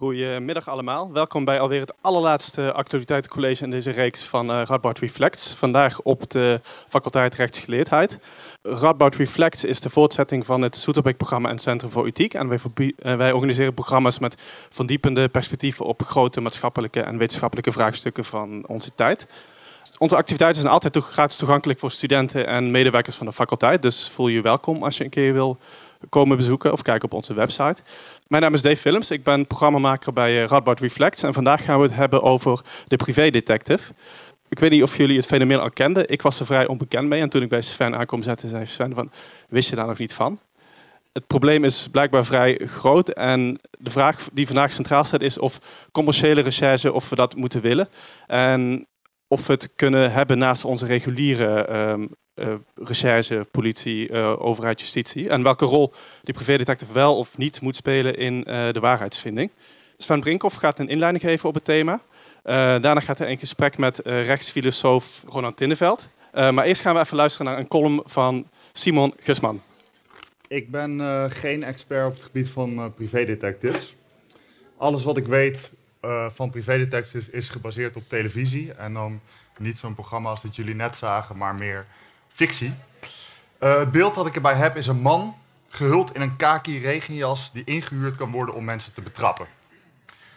Goedemiddag allemaal. Welkom bij alweer het allerlaatste actualiteitencollege in deze reeks van uh, Radboud Reflects. Vandaag op de faculteit rechtsgeleerdheid. Radboud Reflects is de voortzetting van het Soeterbeek-programma en Centrum voor Ethiek. En wij, uh, wij, organiseren programma's met verdiepende perspectieven op grote maatschappelijke en wetenschappelijke vraagstukken van onze tijd. Onze activiteiten zijn altijd gratis toegankelijk voor studenten en medewerkers van de faculteit. Dus voel je welkom als je een keer wil komen bezoeken of kijken op onze website. Mijn naam is Dave Willems, ik ben programmamaker bij eh, Radboud Reflects en vandaag gaan we het hebben over de privédetective. Ik weet niet of jullie het fenomeen al kenden. Ik was er vrij onbekend mee en toen ik bij Sven aankom zetten, zei Sven van, wist je daar nog niet van? Het probleem is blijkbaar vrij groot en de vraag die vandaag centraal staat is of commerciële recherche, of we dat moeten willen. En of we het kunnen hebben naast onze reguliere um, uh, recherche, politie, uh, overheid, justitie. En welke rol die privédetective wel of niet moet spelen in uh, de waarheidsvinding. Sven Brinkhoff gaat een inleiding geven op het thema. daarna gaat hij in gesprek met rechtsfilosoof Ronald Tinneveld. maar eerst gaan we even luisteren naar een column van Simon Gusman. Ik ben geen expert op het gebied van privédetectives. Alles wat ik weet van privédetectives is gebaseerd op televisie. En dan niet zo'n programma als dat jullie net zagen, maar meer fictie. Uh, het beeld dat ik erbij heb is een man gehuld in een kaki regenjas die ingehuurd kan worden om mensen te betrappen.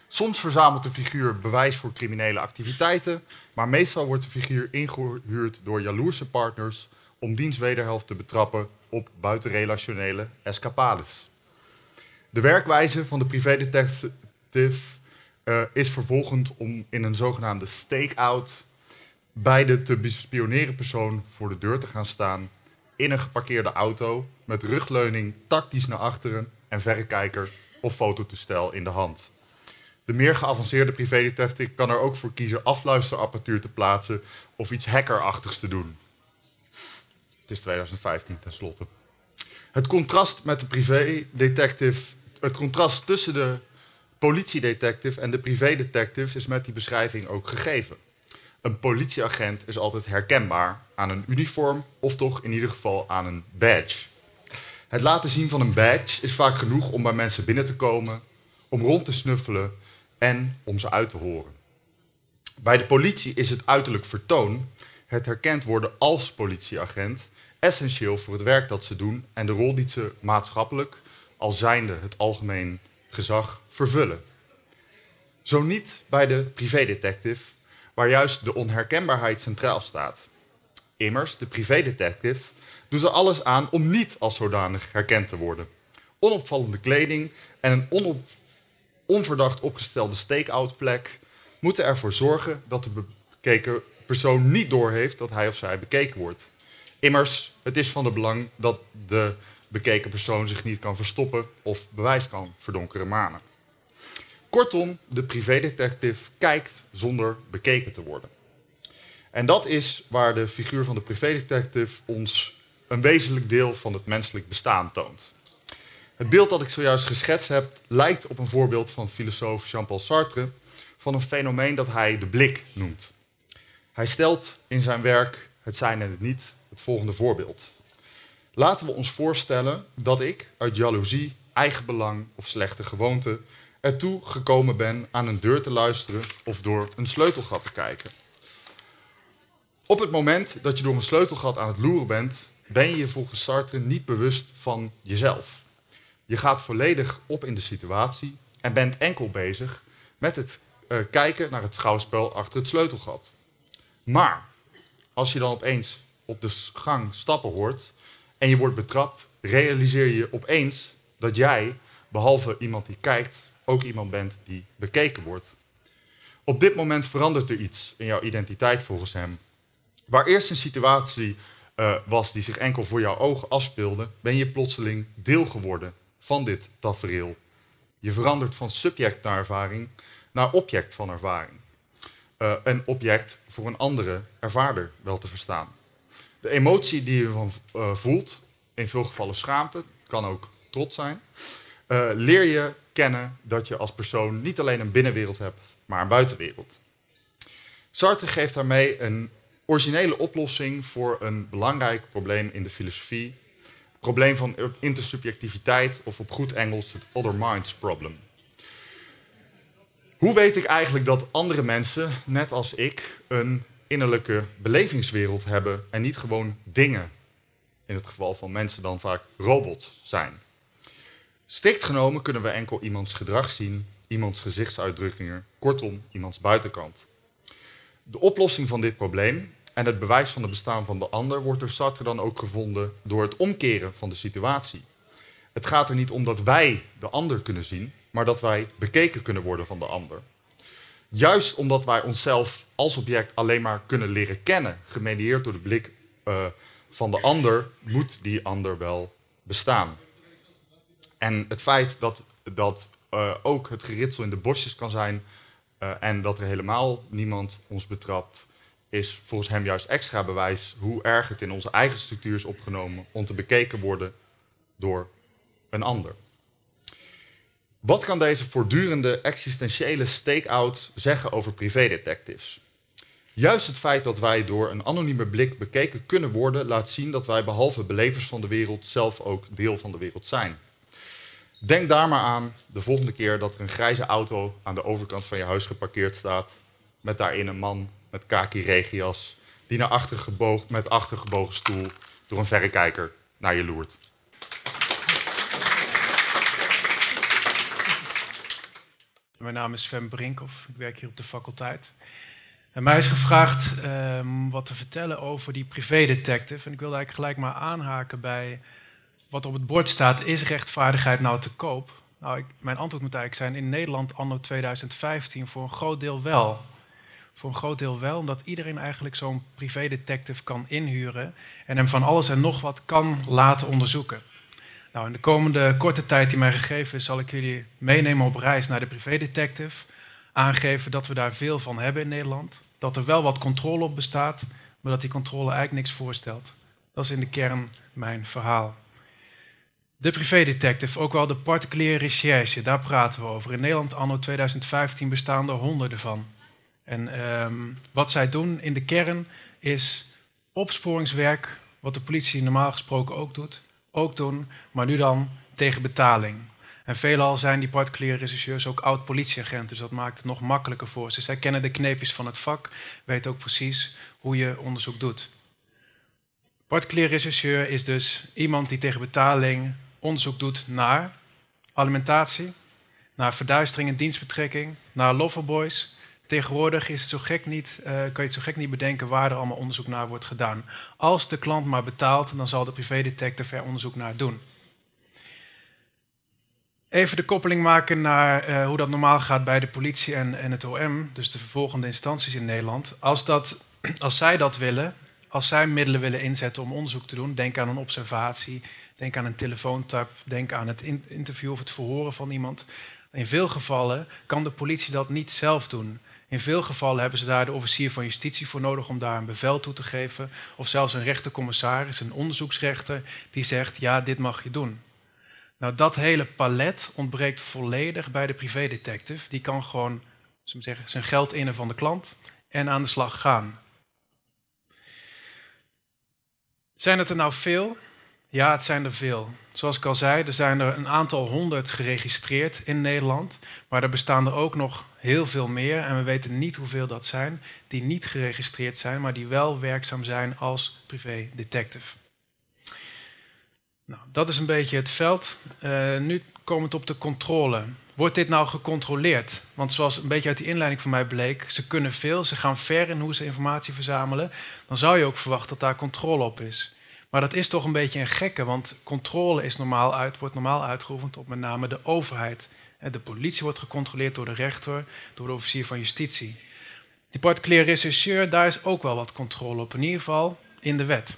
Soms verzamelt de figuur bewijs voor criminele activiteiten, maar meestal wordt de figuur ingehuurd door jaloerse partners om diens wederhelft te betrappen op buitenrelationele escapades. De werkwijze van de privédetective uh, is vervolgend om in een zogenaamde stake-out bij de te bespioneren persoon voor de deur te gaan staan in een geparkeerde auto met rugleuning tactisch naar achteren en verrekijker of fototoestel in de hand. De meer geavanceerde privédetective kan er ook voor kiezen afluisterapparatuur te plaatsen of iets hackerachtigs te doen. Het is 2015 tenslotte. Het contrast met de privédetective, het contrast tussen de politiedetective en de privédetective is met die beschrijving ook gegeven. Een politieagent is altijd herkenbaar aan een uniform of toch in ieder geval aan een badge. Het laten zien van een badge is vaak genoeg om bij mensen binnen te komen, om rond te snuffelen en om ze uit te horen. Bij de politie is het uiterlijk vertoon, het herkend worden als politieagent, essentieel voor het werk dat ze doen en de rol die ze maatschappelijk, al zijnde het algemeen gezag, vervullen. Zo niet bij de privédetective, waar juist de onherkenbaarheid centraal staat. Immers, de privédetective doet er alles aan om niet als zodanig herkend te worden. Onopvallende kleding en een onverdacht opgestelde stake-out plek moeten ervoor zorgen dat de bekeken persoon niet doorheeft dat hij of zij bekeken wordt. Immers, het is van de belang dat de bekeken persoon zich niet kan verstoppen of bewijs kan verdonkeren manen. Kortom, de privédetective kijkt zonder bekeken te worden. En dat is waar de figuur van de privédetective ons een wezenlijk deel van het menselijk bestaan toont. Het beeld dat ik zojuist geschetst heb lijkt op een voorbeeld van filosoof Jean-Paul Sartre van een fenomeen dat hij de blik noemt. Hij stelt in zijn werk Het zijn en het niet het volgende voorbeeld. Laten we ons voorstellen dat ik uit jaloezie, eigenbelang of slechte gewoonte ertoe gekomen ben aan een deur te luisteren of door een sleutelgat te kijken. Op het moment dat je door een sleutelgat aan het loeren bent, ben je volgens Sartre niet bewust van jezelf. Je gaat volledig op in de situatie en bent enkel bezig met het uh, kijken naar het schouwspel achter het sleutelgat. Maar als je dan opeens op de gang stappen hoort en je wordt betrapt, realiseer je opeens dat jij, behalve iemand die kijkt, ook iemand bent die bekeken wordt. Op dit moment verandert er iets in jouw identiteit volgens hem. Waar eerst een situatie uh, was die zich enkel voor jouw ogen afspeelde, ben je plotseling deel geworden van dit tafereel. Je verandert van subject naar ervaring naar object van ervaring. Uh, een object voor een andere ervaarder wel te verstaan. De emotie die je van uh, voelt, in veel gevallen schaamte, kan ook trots zijn, leer je kennen dat je als persoon niet alleen een binnenwereld hebt, maar een buitenwereld. Sartre geeft daarmee een originele oplossing voor een belangrijk probleem in de filosofie. Het probleem van intersubjectiviteit, of op goed Engels het other minds problem. Hoe weet ik eigenlijk dat andere mensen, net als ik, een innerlijke belevingswereld hebben en niet gewoon dingen? In het geval van mensen dan vaak robots zijn. Strikt genomen kunnen we enkel iemands gedrag zien, iemands gezichtsuitdrukkingen, kortom, iemands buitenkant. De oplossing van dit probleem en het bewijs van het bestaan van de ander wordt door Sartre dan ook gevonden door het omkeren van de situatie. Het gaat er niet om dat wij de ander kunnen zien, maar dat wij bekeken kunnen worden van de ander. Juist omdat wij onszelf als object alleen maar kunnen leren kennen, gemedieerd door de blik uh, van de ander, moet die ander wel bestaan. En het feit dat, dat uh, ook het geritsel in de bosjes kan zijn uh, en dat er helemaal niemand ons betrapt, is volgens hem juist extra bewijs hoe erg het in onze eigen structuur is opgenomen om te bekeken worden door een ander. Wat kan deze voortdurende existentiële stake-out zeggen over privédetectives? Juist het feit dat wij door een anonieme blik bekeken kunnen worden, laat zien dat wij behalve belevers van de wereld zelf ook deel van de wereld zijn. Denk daar maar aan de volgende keer dat er een grijze auto aan de overkant van je huis geparkeerd staat, met daarin een man met kaki regias, die naar achter gebogen, met achtergebogen stoel door een verrekijker naar je loert. Mijn naam is Sven Brinkhoff, ik werk hier op de faculteit. En mij is gevraagd um, wat te vertellen over die privédetective. En ik wilde eigenlijk gelijk maar aanhaken bij wat op het bord staat. Is rechtvaardigheid nou te koop? Nou, ik, mijn antwoord moet eigenlijk zijn, in Nederland anno 2015 voor een groot deel wel. Voor een groot deel wel, omdat iedereen eigenlijk zo'n privédetective kan inhuren en hem van alles en nog wat kan laten onderzoeken. Nou, in de komende korte tijd die mij gegeven is, zal ik jullie meenemen op reis naar de privédetective. Aangeven dat we daar veel van hebben in Nederland. Dat er wel wat controle op bestaat, maar dat die controle eigenlijk niks voorstelt. Dat is in de kern mijn verhaal. De privédetective, ook wel de particuliere recherche, daar praten we over. In Nederland anno 2015 bestaan er honderden van. En um, wat zij doen in de kern is opsporingswerk, wat de politie normaal gesproken ook doet, ook doen, maar nu dan tegen betaling. En veelal zijn die particuliere rechercheurs ook oud-politieagenten, dus dat maakt het nog makkelijker voor ze. Zij kennen de kneepjes van het vak, weten ook precies hoe je onderzoek doet. Particulier rechercheur is dus iemand die tegen betaling onderzoek doet naar alimentatie, naar verduistering en dienstbetrekking, naar loverboys, Tegenwoordig is het zo gek niet, uh, kan je het zo gek niet bedenken waar er allemaal onderzoek naar wordt gedaan. Als de klant maar betaalt, dan zal de privédetective er onderzoek naar doen. Even de koppeling maken naar uh, hoe dat normaal gaat bij de politie en, en het OM, dus de vervolgende instanties in Nederland. Als, dat, als zij dat willen, als zij middelen willen inzetten om onderzoek te doen, denk aan een observatie, denk aan een telefoontap, denk aan het interview of het verhoren van iemand. In veel gevallen kan de politie dat niet zelf doen. In veel gevallen hebben ze daar de officier van justitie voor nodig om daar een bevel toe te geven. Of zelfs een rechtercommissaris, een onderzoeksrechter, die zegt: ja, dit mag je doen. Nou, dat hele palet ontbreekt volledig bij de privédetective. Die kan gewoon zeggen, zijn geld innen van de klant en aan de slag gaan. Zijn het er nou veel? Ja, het zijn er veel. Zoals ik al zei, er zijn er een aantal honderd geregistreerd in Nederland. Maar er bestaan er ook nog heel veel meer. En we weten niet hoeveel dat zijn. Die niet geregistreerd zijn, maar die wel werkzaam zijn als privé-detective. Nou, dat is een beetje het veld. Uh, nu komend op de controle. Wordt dit nou gecontroleerd? Want zoals een beetje uit die inleiding van mij bleek, ze kunnen veel, ze gaan ver in hoe ze informatie verzamelen. Dan zou je ook verwachten dat daar controle op is. Maar dat is toch een beetje een gekke, want controle is normaal uit, wordt normaal uitgeoefend op met name de overheid. De politie wordt gecontroleerd door de rechter, door de officier van justitie. Die particuliere rechercheur, daar is ook wel wat controle op, in ieder geval in de wet.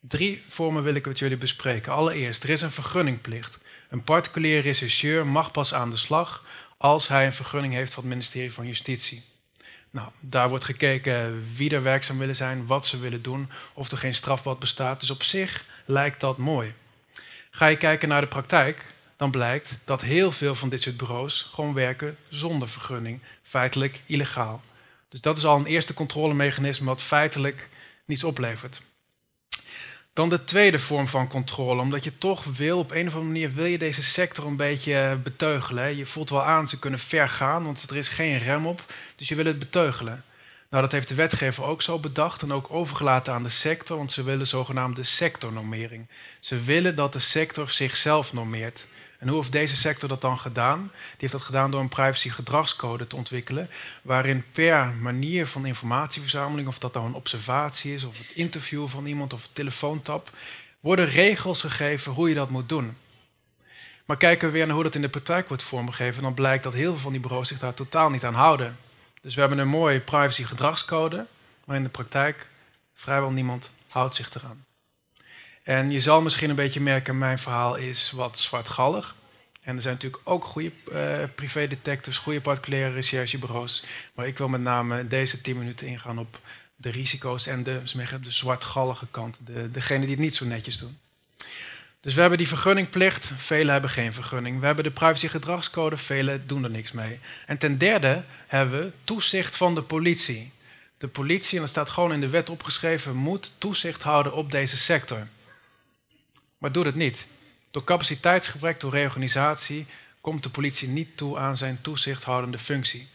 Drie vormen wil ik met jullie bespreken. Allereerst, er is een vergunningplicht. Een particulier rechercheur mag pas aan de slag als hij een vergunning heeft van het ministerie van Justitie. Nou, daar wordt gekeken wie er werkzaam willen zijn, wat ze willen doen, of er geen strafbad bestaat. Dus op zich lijkt dat mooi. Ga je kijken naar de praktijk, dan blijkt dat heel veel van dit soort bureaus gewoon werken zonder vergunning, feitelijk illegaal. Dus dat is al een eerste controlemechanisme wat feitelijk niets oplevert. Dan de tweede vorm van controle, omdat je toch wil, op een of andere manier wil je deze sector een beetje beteugelen. Je voelt wel aan, ze kunnen ver gaan, want er is geen rem op, dus je wil het beteugelen. Nou, dat heeft de wetgever ook zo bedacht en ook overgelaten aan de sector, want ze willen zogenaamde sectornormering. Ze willen dat de sector zichzelf normeert. En hoe heeft deze sector dat dan gedaan? Die heeft dat gedaan door een privacy-gedragscode te ontwikkelen, waarin per manier van informatieverzameling, of dat nou een observatie is, of het interview van iemand of een telefoontap, worden regels gegeven hoe je dat moet doen. Maar kijken we weer naar hoe dat in de praktijk wordt vormgegeven, dan blijkt dat heel veel van die bureaus zich daar totaal niet aan houden. Dus we hebben een mooie privacy-gedragscode, maar in de praktijk vrijwel niemand houdt zich eraan. En je zal misschien een beetje merken, mijn verhaal is wat zwartgallig. En er zijn natuurlijk ook goede uh, privédetectives, goede particuliere recherchebureaus. Maar ik wil met name deze 10 minuten ingaan op de risico's en de, de zwartgallige kant. De, degene die het niet zo netjes doen. Dus we hebben die vergunningplicht, velen hebben geen vergunning. We hebben de privacygedragscode, velen doen er niks mee. En ten derde hebben we toezicht van de politie. De politie, en dat staat gewoon in de wet opgeschreven, moet toezicht houden op deze sector maar doet het niet. Door capaciteitsgebrek, door reorganisatie, komt de politie niet toe aan zijn toezichthoudende functie.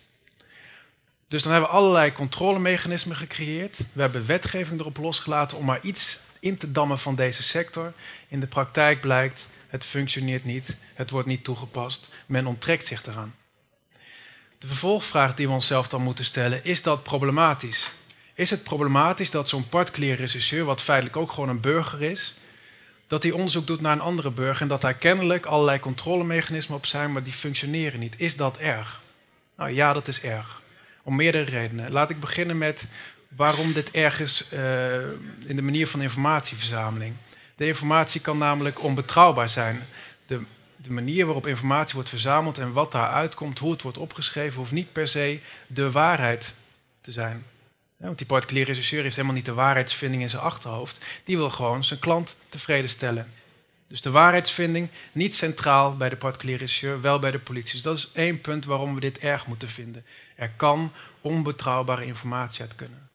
Dus dan hebben we allerlei controlemechanismen gecreëerd. We hebben wetgeving erop losgelaten om maar iets in te dammen van deze sector. In de praktijk blijkt, het functioneert niet, het wordt niet toegepast, men onttrekt zich eraan. De vervolgvraag die we onszelf dan moeten stellen, is dat problematisch? Is het problematisch dat zo'n particulier regisseur, wat feitelijk ook gewoon een burger is, dat hij onderzoek doet naar een andere burger en dat daar kennelijk allerlei controlemechanismen op zijn, maar die functioneren niet. Is dat erg? Nou ja, dat is erg. Om meerdere redenen. Laat ik beginnen met waarom dit erg is uh, in de manier van informatieverzameling. De informatie kan namelijk onbetrouwbaar zijn. De, de manier waarop informatie wordt verzameld en wat daaruit komt, hoe het wordt opgeschreven, hoeft niet per se de waarheid te zijn want die particuliere regisseur heeft helemaal niet de waarheidsvinding in zijn achterhoofd. Die wil gewoon zijn klant tevreden stellen. Dus de waarheidsvinding niet centraal bij de particuliere regisseur, wel bij de politie. Dus dat is één punt waarom we dit erg moeten vinden. Er kan onbetrouwbare informatie uit kunnen.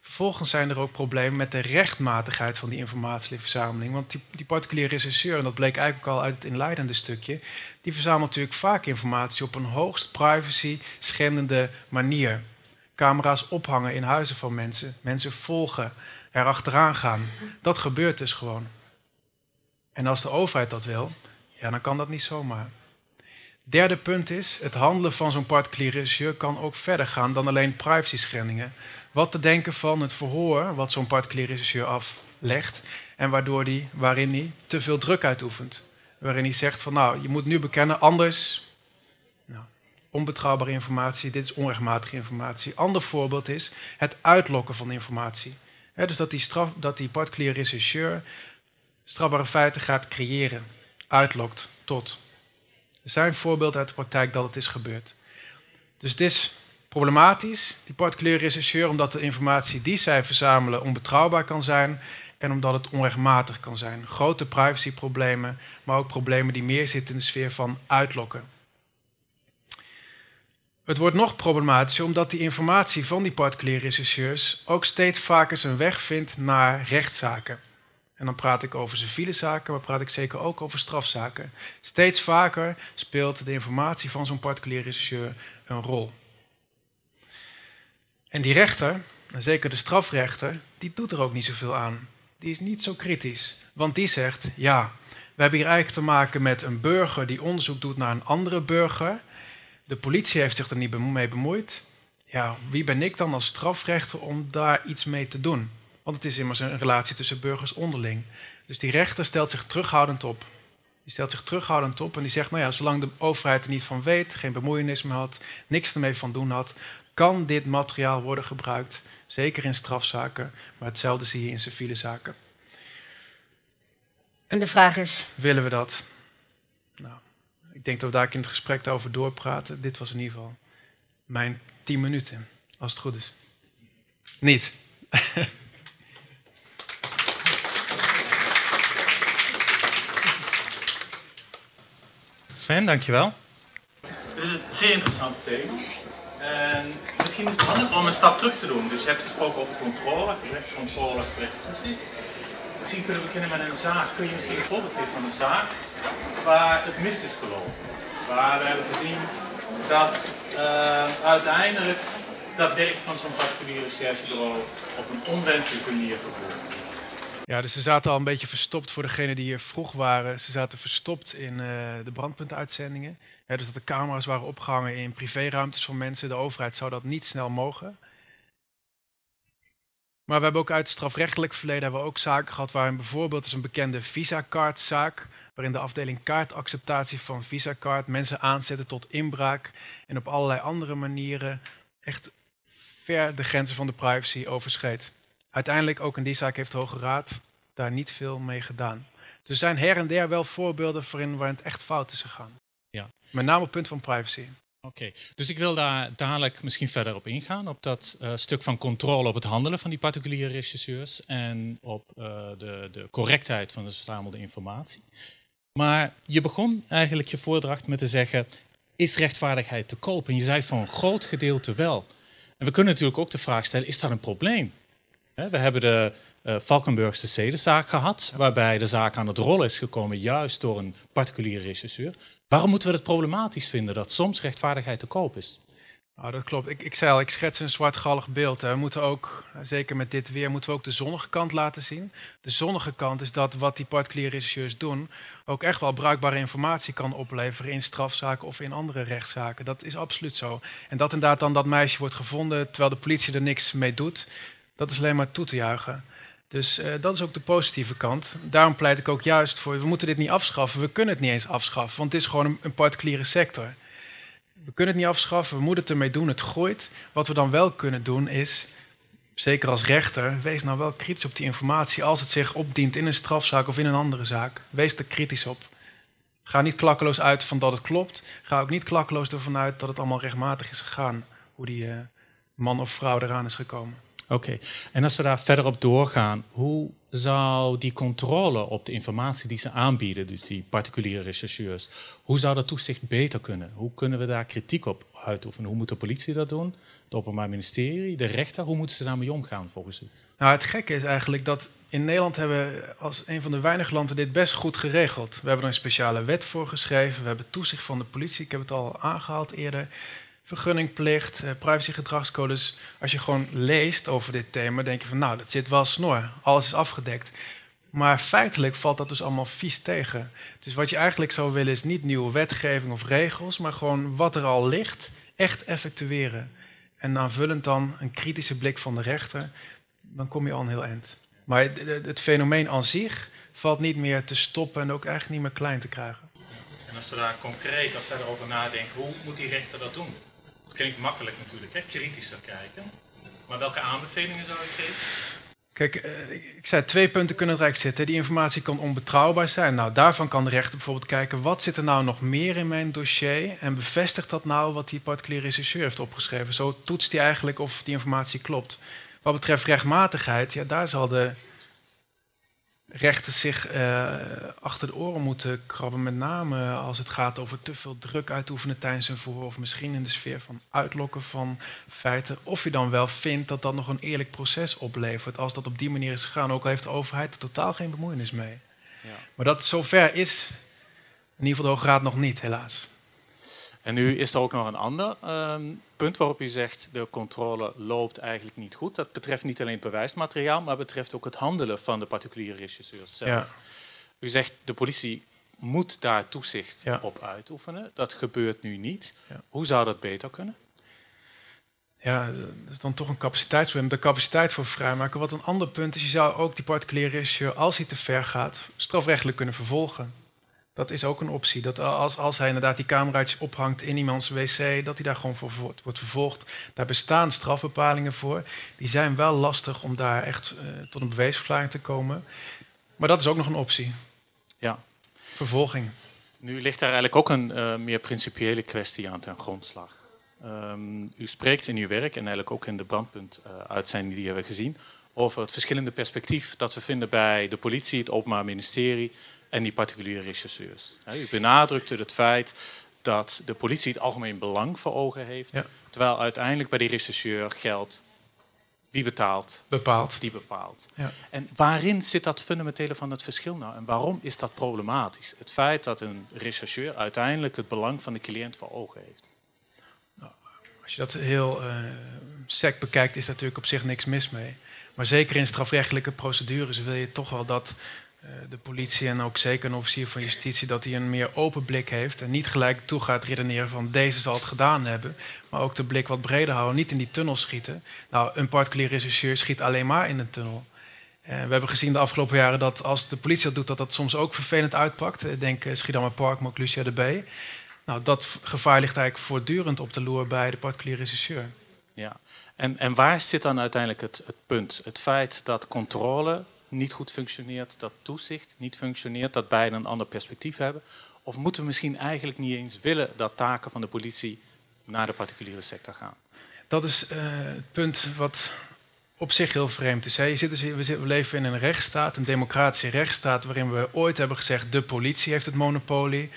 Vervolgens zijn er ook problemen met de rechtmatigheid van die informatieverzameling. Want die, die particuliere regisseur, en dat bleek eigenlijk al uit het inleidende stukje, die verzamelt natuurlijk vaak informatie op een hoogst privacy schendende manier camera's ophangen in huizen van mensen, mensen volgen, erachteraan gaan. Dat gebeurt dus gewoon. En als de overheid dat wil, ja, dan kan dat niet zomaar. Derde punt is, het handelen van zo'n particulier kan ook verder gaan dan alleen privacy schendingen. Wat te denken van het verhoor wat zo'n particulier aflegt en waardoor die, waarin hij te veel druk uitoefent. Waarin hij zegt van nou, je moet nu bekennen, anders onbetrouwbare informatie, dit is onrechtmatige informatie. Ander voorbeeld is het uitlokken van informatie. dus dat die, straf, dat die particulier rechercheur strafbare feiten gaat creëren, uitlokt tot. Er zijn voorbeelden uit de praktijk dat het is gebeurd. Dus het is problematisch, die particulier rechercheur, omdat de informatie die zij verzamelen onbetrouwbaar kan zijn en omdat het onrechtmatig kan zijn. Grote privacyproblemen, maar ook problemen die meer zitten in de sfeer van uitlokken. Het wordt nog problematischer omdat die informatie van die particuliere rechercheurs ook steeds vaker zijn weg vindt naar rechtszaken. En dan praat ik over civiele zaken, maar praat ik zeker ook over strafzaken. Steeds vaker speelt de informatie van zo'n particulier rechercheur een rol. En die rechter, en zeker de strafrechter, die doet er ook niet zoveel aan. Die is niet zo kritisch, want die zegt, ja, we hebben hier eigenlijk te maken met een burger die onderzoek doet naar een andere burger de politie heeft zich er niet mee bemoeid. Ja, wie ben ik dan als strafrechter om daar iets mee te doen? Want het is immers een relatie tussen burgers onderling. Dus die rechter stelt zich terughoudend op. Die stelt zich terughoudend op en die zegt: Nou ja, zolang de overheid er niet van weet, geen bemoeienis meer had, niks ermee van doen had, kan dit materiaal worden gebruikt. Zeker in strafzaken, maar hetzelfde zie je in civiele zaken. En de vraag is: willen we dat? Nou, ik denk dat we daar in het gesprek over doorpraten. Dit was in ieder geval mijn tien minuten, als het goed is. Niet. Sven, dankjewel. Dit is een zeer interessant thema. En misschien is het handig om een stap terug te doen. Dus je hebt gesproken over controle, gezegd controle, gezegd toezicht. Misschien kunnen we beginnen met een zaak. Kun je misschien een voorbeeld geven van een zaak waar het mis is gelopen? Waar we hebben gezien dat uh, uiteindelijk dat werk van zo'n particulier recherchebureau op een onwenselijke manier gebeurt. Ja, dus ze zaten al een beetje verstopt voor degenen die hier vroeg waren. Ze zaten verstopt in uh, de brandpuntuitzendingen. Dus dat de camera's waren opgehangen in privéruimtes van mensen. De overheid zou dat niet snel mogen. Maar we hebben ook uit het strafrechtelijk verleden hebben we ook zaken gehad waarin bijvoorbeeld is een bekende Visa-kaartzaak, waarin de afdeling kaartacceptatie van Visa-kaart mensen aanzetten tot inbraak en op allerlei andere manieren echt ver de grenzen van de privacy overschreed. Uiteindelijk ook in die zaak heeft de Hoge Raad daar niet veel mee gedaan. Dus er zijn her en der wel voorbeelden waarin, waarin het echt fout is gegaan. Ja. Met name op het punt van privacy. Oké, dus ik wil daar dadelijk misschien verder op ingaan, op dat uh, stuk van controle op het handelen van die particuliere regisseurs en op uh, de, de correctheid van de verzamelde informatie. Maar je begon eigenlijk je voordracht met te zeggen, is rechtvaardigheid te koop? En je zei van een groot gedeelte wel. En we kunnen natuurlijk ook de vraag stellen, is dat een probleem? We hebben de uh, Valkenburgse zedenzaak gehad, waarbij de zaak aan het rollen is gekomen juist door een particuliere regisseur. Waarom moeten we het problematisch vinden dat soms rechtvaardigheid te koop is? Nou, dat klopt. Ik, ik zei al, ik schets een zwartgallig beeld. Hè. We moeten ook, zeker met dit weer, moeten we ook de zonnige kant laten zien. De zonnige kant is dat wat die particuliere regisseurs doen, ook echt wel bruikbare informatie kan opleveren in strafzaken of in andere rechtszaken. Dat is absoluut zo. En dat inderdaad dan dat meisje wordt gevonden terwijl de politie er niks mee doet, dat is alleen maar toe te juichen. Dus uh, dat is ook de positieve kant. Daarom pleit ik ook juist voor, we moeten dit niet afschaffen. We kunnen het niet eens afschaffen, want het is gewoon een, particuliere sector. We kunnen het niet afschaffen, we moeten het ermee doen, het groeit. Wat we dan wel kunnen doen is, zeker als rechter, wees nou wel kritisch op die informatie als het zich opdient in een strafzaak of in een andere zaak. Wees er kritisch op. Ga niet klakkeloos uit van dat het klopt. Ga ook niet klakkeloos ervan uit dat het allemaal rechtmatig is gegaan, hoe die uh, man of vrouw eraan is gekomen. Oké, en als we daar verder op doorgaan, hoe zou die controle op de informatie die ze aanbieden, dus die particuliere rechercheurs, hoe zou dat toezicht beter kunnen? Hoe kunnen we daar kritiek op uitoefenen? Hoe moet de politie dat doen? Het Openbaar Ministerie, de rechter, hoe moeten ze daarmee omgaan volgens u? Nou, het gekke is eigenlijk dat in Nederland hebben we als een van de weinige landen dit best goed geregeld. We hebben er een speciale wet voor geschreven, we hebben toezicht van de politie, ik heb het al aangehaald eerder vergunningplicht, eh, privacygedragscodes. Als je gewoon leest over dit thema, denk je van nou, dat zit wel snor. Alles is afgedekt. Maar feitelijk valt dat dus allemaal vies tegen. Dus wat je eigenlijk zou willen is niet nieuwe wetgeving of regels, maar gewoon wat er al ligt, echt effectueren. En aanvullend dan een kritische blik van de rechter, dan kom je al een heel eind. Maar het fenomeen aan zich valt niet meer te stoppen en ook eigenlijk niet meer klein te krijgen. En als we daar concreet verder over nadenken, hoe moet die rechter dat doen? Klinkt makkelijk natuurlijk, hè? kritischer kijken. Maar welke aanbevelingen zou je geven? Kijk, eh, ik zei twee punten kunnen rijk zitten. Die informatie kan onbetrouwbaar zijn. Nou, daarvan kan de rechter bijvoorbeeld kijken... wat zit er nou nog meer in mijn dossier... en bevestigt dat nou wat die particuliere rechercheur heeft opgeschreven. Zo toetst hij eigenlijk of die informatie klopt. Wat betreft rechtmatigheid, ja, daar zal de rechten zich uh, achter de oren moeten krabben. Met name als het gaat over te veel druk uitoefenen tijdens een verhoor. Of misschien in de sfeer van uitlokken van feiten. Of je dan wel vindt dat dat nog een eerlijk proces oplevert. Als dat op die manier is gegaan. Ook al heeft de overheid er totaal geen bemoeienis mee. Ja. Maar dat zover is in ieder geval de Hoge Raad nog niet, helaas. En nu is er ook nog een ander ehm, punt waarop u zegt de controle loopt eigenlijk niet goed. Dat betreft niet alleen het bewijsmateriaal, maar betreft ook het handelen van de particuliere regisseurs zelf. U zegt de politie moet daar toezicht op uitoefenen. Dat gebeurt nu niet. Hoe zou dat beter kunnen? Ja, dat is dan toch een capaciteitsprobleem. De capaciteit voor vrijmaken. Wat een ander punt is, je zou ook die particuliere regisseur, als hij te ver gaat, strafrechtelijk kunnen vervolgen. Dat is ook een optie. Dat als, als hij inderdaad die cameraatjes ophangt in iemands wc, dat hij daar gewoon voor wordt vervolgd. Daar bestaan strafbepalingen voor. Die zijn wel lastig om daar echt uh, tot een bewijsverklaring te komen. Maar dat is ook nog een optie. Ja. Vervolging. Nu ligt daar eigenlijk ook een uh, meer principiële kwestie aan ten grondslag. Um, u spreekt in uw werk en eigenlijk ook in de brandpuntuitzending die we hebben gezien over het verschillende perspectief dat we vinden bij de politie, het Openbaar Ministerie en die particuliere rechercheurs. U benadrukte het feit dat de politie het algemeen belang voor ogen heeft, terwijl uiteindelijk bij die rechercheur geldt wie betaalt, Bepaald. die bepaalt. Ja. En waarin zit dat fundamentele van het verschil nou? En waarom is dat problematisch? Het feit dat een rechercheur uiteindelijk het belang van de cliënt voor ogen heeft. Als je dat heel eh sec bekijkt, is daar natuurlijk op zich niks mis mee. Maar zeker in strafrechtelijke procedures wil je toch wel dat eh, de politie en ook zeker een officier van justitie, dat hij een meer open blik heeft en niet gelijk toe gaat redeneren van deze zal het gedaan hebben, maar ook de blik wat breder houden, niet in die tunnel schieten. Nou, een particulier rechercheur schiet alleen maar in een tunnel. Eh, we hebben gezien de afgelopen jaren dat als de politie dat doet, dat dat soms ook vervelend uitpakt. Ik denk Schiedammer Park, maar ook Lucia de B. Nou, dat gevaar ligt eigenlijk voortdurend op de loer bij de particulier rechercheur. Ja. En, en waar zit dan uiteindelijk het, het punt? Het feit dat controle niet goed functioneert, dat toezicht niet functioneert, dat beiden een ander perspectief hebben? Of moeten we misschien eigenlijk niet eens willen dat taken van de politie naar de particuliere sector gaan? Dat is eh, het punt wat op zich heel vreemd is. Hè. Je zit dus, we, we leven in een rechtsstaat, een democratische rechtsstaat, waarin we ooit hebben gezegd: de politie heeft het monopolie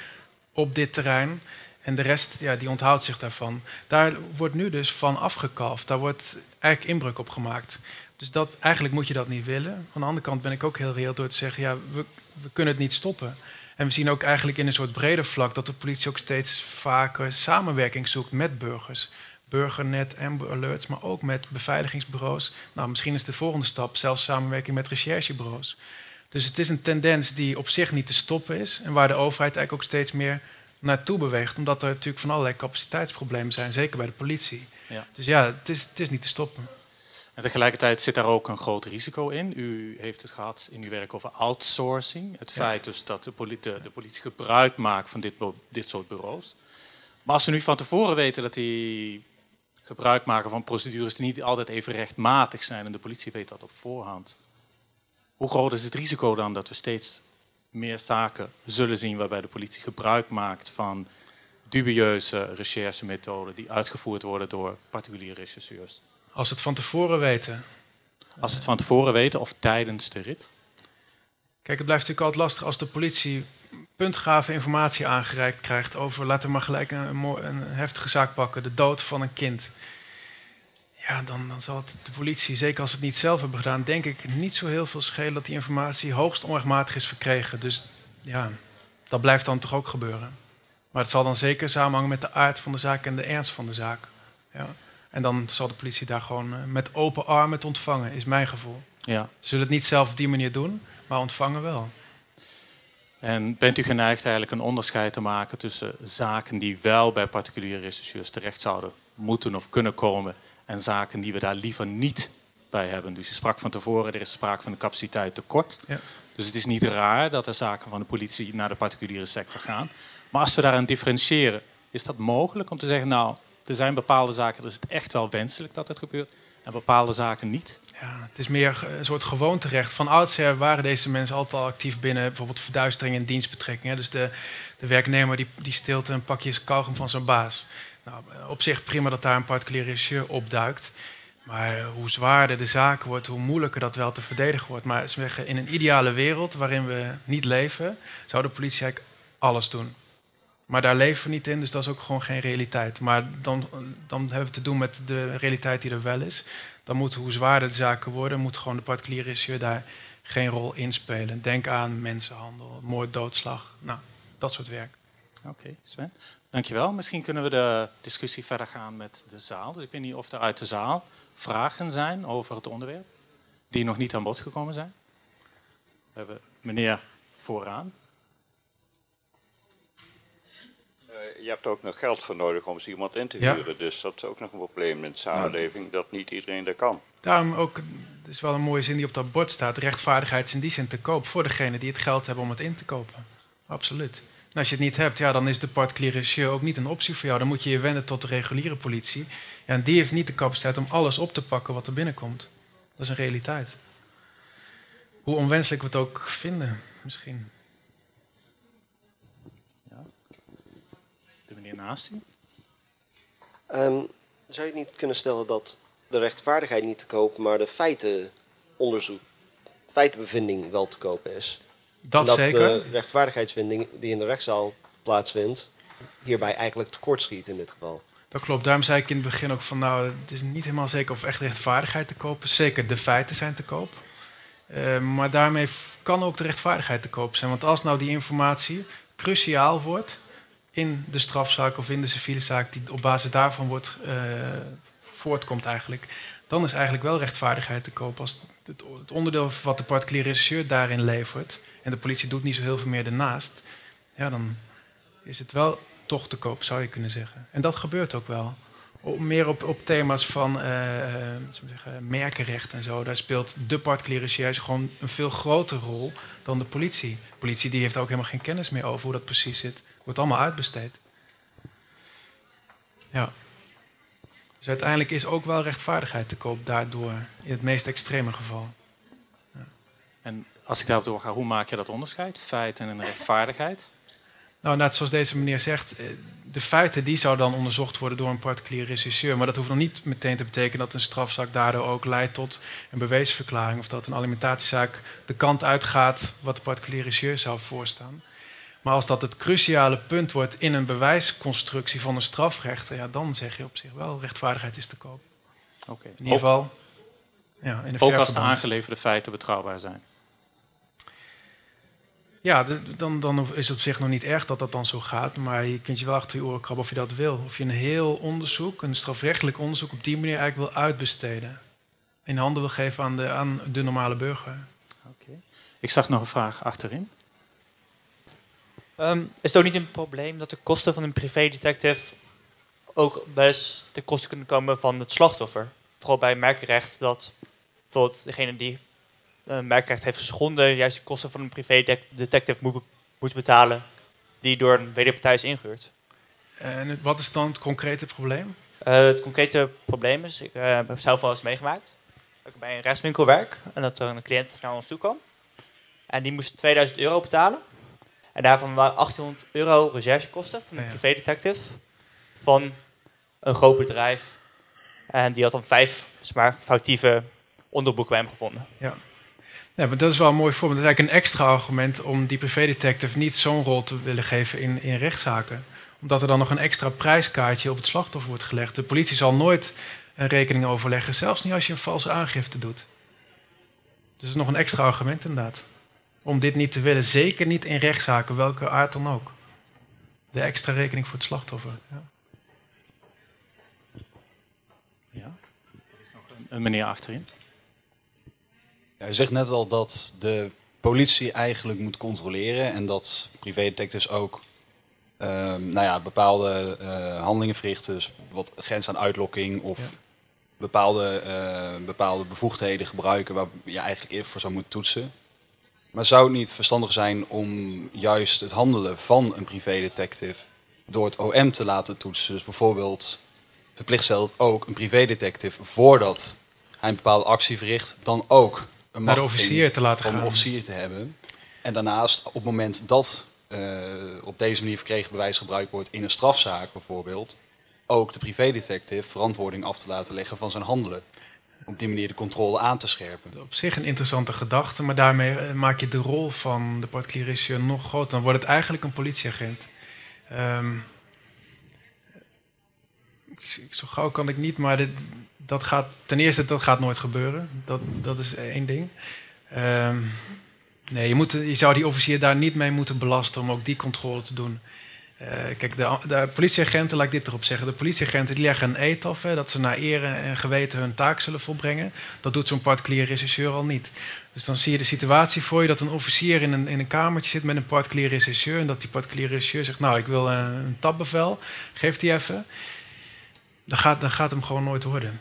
op dit terrein. En de rest, ja, die onthoudt zich daarvan. Daar wordt nu dus van afgekalfd. Daar wordt eigenlijk inbreuk op gemaakt. Dus dat, eigenlijk moet je dat niet willen. Aan de andere kant ben ik ook heel reëel door te zeggen: ja, we, we kunnen het niet stoppen. En we zien ook eigenlijk in een soort breder vlak dat de politie ook steeds vaker samenwerking zoekt met burgers. Burgernet, Amber Alerts, maar ook met beveiligingsbureaus. Nou, misschien is de volgende stap zelfs samenwerking met recherchebureaus. Dus het is een tendens die op zich niet te stoppen is. En waar de overheid eigenlijk ook steeds meer naartoe beweegt. Omdat er natuurlijk van allerlei capaciteitsproblemen zijn, zeker bij de politie. Ja. Dus ja, het is, het is niet te stoppen. En tegelijkertijd zit daar ook een groot risico in. U heeft het gehad in uw werk over outsourcing. Het Ja. feit dus dat de politie, de, de politie gebruik maakt van dit, dit soort bureaus. Maar als ze nu van tevoren weten dat die gebruik maken van procedures die niet altijd even rechtmatig zijn en de politie weet dat op voorhand. Hoe groot is het risico dan dat we steeds meer zaken zullen zien waarbij de politie gebruik maakt van dubieuze recherchemethoden die uitgevoerd worden door particuliere rechercheurs? Als het van tevoren weten. Als het van tevoren weten of tijdens de rit? Kijk, het blijft natuurlijk altijd lastig als de politie puntgave informatie aangereikt krijgt over, laten we maar gelijk een, een heftige zaak pakken, de dood van een kind. Ja, dan, dan zal het de politie, zeker als ze het niet zelf hebben gedaan, denk ik niet zo heel veel schelen dat die informatie hoogst onrechtmatig is verkregen. Dus ja, dat blijft dan toch ook gebeuren. Maar het zal dan zeker samenhangen met de aard van de zaak en de ernst van de zaak. Ja. En dan zal de politie daar gewoon eh, met open armen het ontvangen, is mijn gevoel. Ja. Ze zullen het niet zelf op die manier doen, maar ontvangen wel. En bent u geneigd eigenlijk een onderscheid te maken tussen zaken die wel bij particuliere rechercheurs terecht zouden moeten of kunnen komen en zaken die we daar liever niet bij hebben? Dus je sprak van tevoren, er is sprake van een capaciteit tekort. Ja. Dus het is niet raar dat er zaken van de politie naar de particuliere sector gaan. Maar als we daaraan differentiëren, is dat mogelijk om te zeggen, nou, er zijn bepaalde zaken, er is het echt wel wenselijk dat het gebeurt, en bepaalde zaken niet? Ja, het is meer een soort gewoonterecht. Van oudsher waren deze mensen altijd al actief binnen bijvoorbeeld verduistering en dienstbetrekking. hè. Dus de, de werknemer die, die steelt een pakje kauwgom van zijn baas. Nou, op zich prima dat daar een particulier regisseur opduikt. Maar hoe zwaarder de zaak wordt, hoe moeilijker dat wel te verdedigen wordt. Maar ze zeggen, in een ideale wereld waarin we niet leven, zou de politie eigenlijk alles doen. Maar daar leven we niet in, dus dat is ook gewoon geen realiteit. Maar dan, dan hebben we te doen met de realiteit die er wel is. Dan moet, hoe zwaarder de zaken worden, moet gewoon de particuliere regisseur daar geen rol in spelen. Denk aan mensenhandel, moord, doodslag, nou, dat soort werk. Oké, Sven. Dankjewel. Misschien kunnen we de discussie verder gaan met de zaal. Dus ik weet niet of er uit de zaal vragen zijn over het onderwerp die nog niet aan bod gekomen zijn. We hebben meneer vooraan. Eh, je hebt ook nog geld voor nodig om zo iemand in te Ja. huren. Dus dat is ook nog een probleem in de samenleving, dat niet iedereen dat kan. Daarom ook, het is wel een mooie zin die op dat bord staat, rechtvaardigheid is in die zin te koop voor degene die het geld hebben om het in te kopen. Absoluut. En als je het niet hebt, ja, dan is de particuliere ook niet een optie voor jou. Dan moet je je wenden tot de reguliere politie. Ja, en die heeft niet de capaciteit om alles op te pakken wat er binnenkomt. Dat is een realiteit. Hoe onwenselijk we het ook vinden, misschien. De meneer naast u. Ehm, zou je niet kunnen stellen dat de rechtvaardigheid niet te koop, maar de feitenonderzoek, feitenbevinding wel te kopen is? Dat, dat zeker. de rechtvaardigheidsvinding die in de rechtszaal plaatsvindt, hierbij eigenlijk tekortschiet in dit geval. Dat klopt. Daarom zei ik in het begin ook van, nou, het is niet helemaal zeker of echt rechtvaardigheid te koop is. Zeker de feiten zijn te koop. Uh, maar daarmee kan ook de rechtvaardigheid te koop zijn. Want als nou die informatie cruciaal wordt in de strafzaak of in de civiele zaak, die op basis daarvan wordt, uh, voortkomt eigenlijk, dan is eigenlijk wel rechtvaardigheid te koop. Als het, het onderdeel wat de particuliere rechercheur daarin levert, en de politie doet niet zo heel veel meer ernaast, ja, dan is het wel toch te koop, zou je kunnen zeggen. En dat gebeurt ook wel. Meer op, op thema's van uh, merkenrecht en zo. Daar speelt de particuliere recherche gewoon een veel grotere rol dan de politie. De politie die heeft ook helemaal geen kennis meer over hoe dat precies zit. Wordt allemaal uitbesteed. Ja. Dus uiteindelijk is ook wel rechtvaardigheid te koop daardoor, in het meest extreme geval. Als ik daarop doorga, hoe maak je dat onderscheid? Feiten en rechtvaardigheid? Nou, net zoals deze meneer zegt, eh, de feiten die zouden dan onderzocht worden door een particulier rechercheur. Maar dat hoeft nog niet meteen te betekenen dat een strafzaak daardoor ook leidt tot een beweesverklaring. Of dat een alimentatiezaak de kant uitgaat wat de particulier rechercheur zou voorstaan. Maar als dat het cruciale punt wordt in een bewijsconstructie van een strafrechter, ja, dan zeg je op zich wel rechtvaardigheid is te koop. Oké. In ieder geval. Ja, in ook als de aangeleverde feiten betrouwbaar zijn. Ja, dan, dan is het op zich nog niet erg dat dat dan zo gaat. Maar je kunt je wel achter je oren krabben of je dat wil. Of je een heel onderzoek, een strafrechtelijk onderzoek, op die manier eigenlijk wil uitbesteden. In handen wil geven aan de, aan de normale burger. Oké. Ik zag nog een vraag achterin. Um, is het ook niet een probleem dat de kosten van een privédetective ook best de kosten kunnen komen van het slachtoffer? Vooral bij merkenrecht, dat bijvoorbeeld degene die uh, merkrecht heeft geschonden, juist de kosten van een privé-detective moet, moet betalen, die door een wederpartij is ingehuurd. En wat is dan het concrete probleem? Uh, het concrete probleem is, ik uh, heb zelf wel eens meegemaakt, dat ik bij een rechtswinkel werk en dat er een cliënt naar ons toe kwam. En die moest 2000 euro betalen. En daarvan waren 800 euro recherchekosten van een ja. privédetective van een groot bedrijf. En die had dan vijf maar, foutieve onderboeken bij hem gevonden. Ja. Ja, dat is wel een mooi voorbeeld. Dat is eigenlijk een extra argument om die privédetective niet zo'n rol te willen geven in, in rechtszaken. Omdat er dan nog een extra prijskaartje op het slachtoffer wordt gelegd. De politie zal nooit een rekening overleggen, zelfs niet als je een valse aangifte doet. Dus dat is nog een extra argument inderdaad. Om dit niet te willen, zeker niet in rechtszaken, welke aard dan ook. De extra rekening voor het slachtoffer. Ja. ja. Er is nog een, een meneer achterin. Ja, u zegt net al dat de politie eigenlijk moet controleren en dat privédetectives ook um, nou ja, bepaalde uh, handelingen verrichten, dus wat grens aan uitlokking of ja. bepaalde, uh, bepaalde bevoegdheden gebruiken waar je eigenlijk eerst voor zou moeten toetsen. Maar zou het niet verstandig zijn om juist het handelen van een privédetective door het OM te laten toetsen? Dus bijvoorbeeld verplicht stelt ook een privédetective voordat hij een bepaalde actie verricht, dan ook een naar officier te laten gaan. officier te hebben. En daarnaast, op het moment dat uh, op deze manier verkregen bewijs gebruikt wordt in een strafzaak bijvoorbeeld, ook de privédetective verantwoording af te laten leggen van zijn handelen. Op die manier de controle aan te scherpen. Op zich een interessante gedachte, maar daarmee maak je de rol van de particulier nog groter. Dan wordt het eigenlijk een politieagent. Um, zo gauw kan ik niet, maar dit, dat gaat, ten eerste, dat gaat nooit gebeuren. Dat, dat is één ding. Um, nee, je, moet, je zou die officier daar niet mee moeten belasten om ook die controle te doen. Uh, kijk, de, de, politieagenten, laat ik dit erop zeggen. De politieagenten die leggen een eet af, hè, dat ze naar ere en geweten hun taak zullen volbrengen. Dat doet zo'n particulier rechercheur al niet. Dus dan zie je de situatie voor je dat een officier in een, in een kamertje zit met een particulier rechercheur. En dat die particulier rechercheur zegt, nou, ik wil een, een tapbevel, geef die even. Dan gaat, dan gaat hem gewoon nooit worden.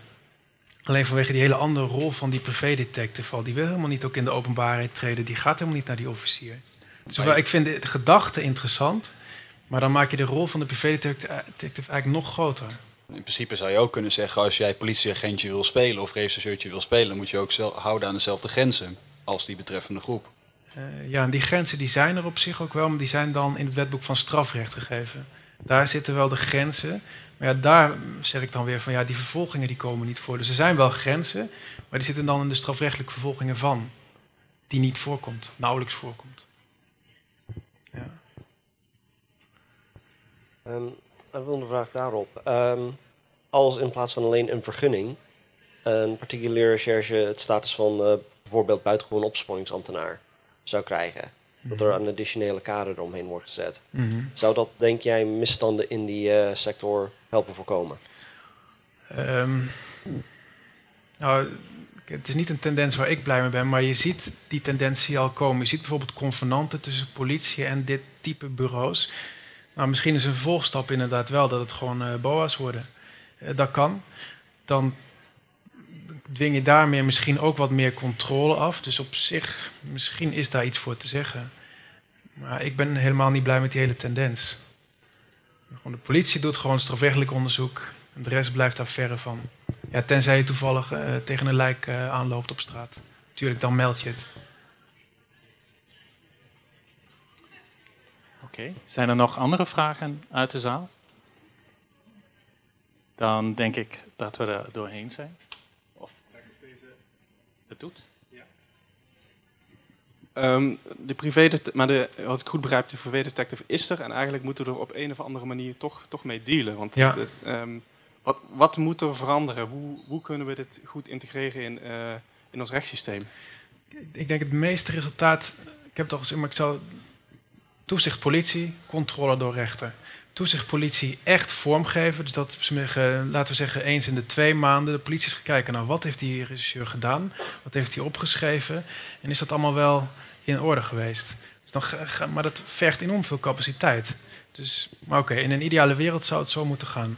Alleen vanwege die hele andere rol van die privédetective, die wil helemaal niet ook in de openbaarheid treden, die gaat helemaal niet naar die officier. Dus ik vind de gedachte interessant, maar dan maak je de rol van de privédetective eigenlijk nog groter. In principe zou je ook kunnen zeggen, als jij politieagentje wil spelen of rechercheurtje wil spelen, dan moet je ook houden aan dezelfde grenzen als die betreffende groep. Uh, ja, en die grenzen die zijn er op zich ook wel, maar die zijn dan in het wetboek van strafrecht gegeven. Daar zitten wel de grenzen. Maar ja, daar zeg ik dan weer van ja, die vervolgingen die komen niet voor. Dus er zijn wel grenzen, maar die zitten dan in de strafrechtelijke vervolgingen van. Die niet voorkomt, nauwelijks voorkomt. Ja. Um, een volgende vraag daarop. Um, als in plaats van alleen een vergunning een particuliere recherche het status van uh, bijvoorbeeld buitengewoon opsporingsambtenaar zou krijgen. Dat er een additionele kader eromheen wordt gezet. Mhm. Zou dat, denk jij, misstanden in die eh, sector helpen voorkomen? Nou, het is niet een tendens waar ik blij mee ben, maar je ziet die tendentie al komen. Je ziet bijvoorbeeld convenanten tussen politie en dit type bureaus. Nou, misschien is een vervolgstap inderdaad wel dat het gewoon uh, BOA's worden. Uh, dat kan. Dan dwing je daarmee misschien ook wat meer controle af. Dus op zich, misschien is daar iets voor te zeggen. Maar ik ben helemaal niet blij met die hele tendens. De politie doet gewoon strafrechtelijk onderzoek. En de rest blijft daar verre van. Ja, tenzij je toevallig uh, tegen een lijk uh, aanloopt op straat. Tuurlijk, dan meld je het. Oké, zijn er nog andere vragen uit de zaal? Dan denk ik dat we er doorheen zijn. Of het doet. Um, de privé maar de, wat ik goed begrijp, de privé detective is er. En eigenlijk moeten we er op een of andere manier toch, toch mee dealen. Want ja. um, wat, wat moet er veranderen? Hoe, hoe kunnen we dit goed integreren in, uh, in ons rechtssysteem? Ik denk het meeste resultaat, ik heb het al gezegd, maar ik zou toezicht politie, controle door rechter. Toezicht politie echt vormgeven. Dus dat, laten we zeggen, eens in de twee maanden de politie is gekeken naar wat heeft die regisseur gedaan, wat heeft hij opgeschreven en is dat allemaal wel in orde geweest. Dus dan, maar dat vergt enorm veel capaciteit. Dus, maar oké, in een ideale wereld zou het zo moeten gaan.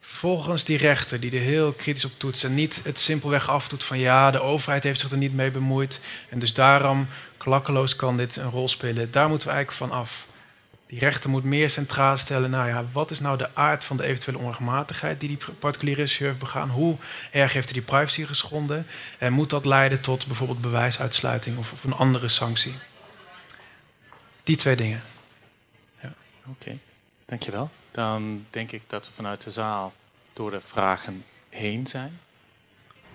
Vervolgens die rechter die er heel kritisch op toetst en niet het simpelweg afdoet van ja, de overheid heeft zich er niet mee bemoeid en dus daarom klakkeloos kan dit een rol spelen. Daar moeten we eigenlijk van af. Die rechter moet meer centraal stellen, nou ja, wat is nou de aard van de eventuele onregelmatigheid die die particuliere regisseur heeft begaan? Hoe erg heeft hij die privacy geschonden? En moet dat leiden tot bijvoorbeeld bewijsuitsluiting of, of een andere sanctie? Die twee dingen. Ja. Oké, dankjewel. Dan denk ik dat we vanuit de zaal door de vragen heen zijn.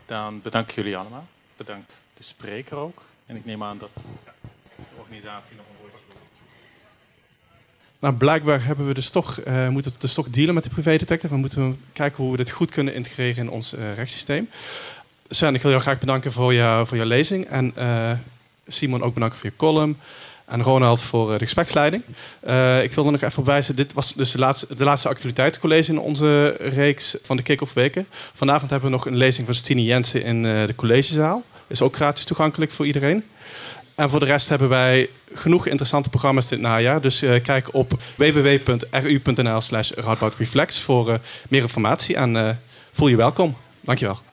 Dan bedank ik jullie allemaal. Bedankt de spreker ook. En ik neem aan dat de organisatie nog. Nou, blijkbaar hebben we dus toch, uh, moeten we dus toch dealen met de privédetective. We moeten kijken hoe we dit goed kunnen integreren in ons uh, rechtssysteem. Sven, ik wil jou graag bedanken voor, jou, voor jouw lezing. En uh, Simon ook bedanken voor je column. En Ronald voor de gespreksleiding. ik wilde nog even wijzen, dit was dus de laatste, de laatste actualiteitencollege in onze reeks van de kick-off weken. Vanavond hebben we nog een lezing van Stine Jensen in de collegezaal. Is ook gratis toegankelijk voor iedereen. En voor de rest hebben wij genoeg interessante programma's dit najaar. Dus uh, kijk op www.ru.nl slash voor uh, meer informatie. En uh, voel je welkom. Dankjewel.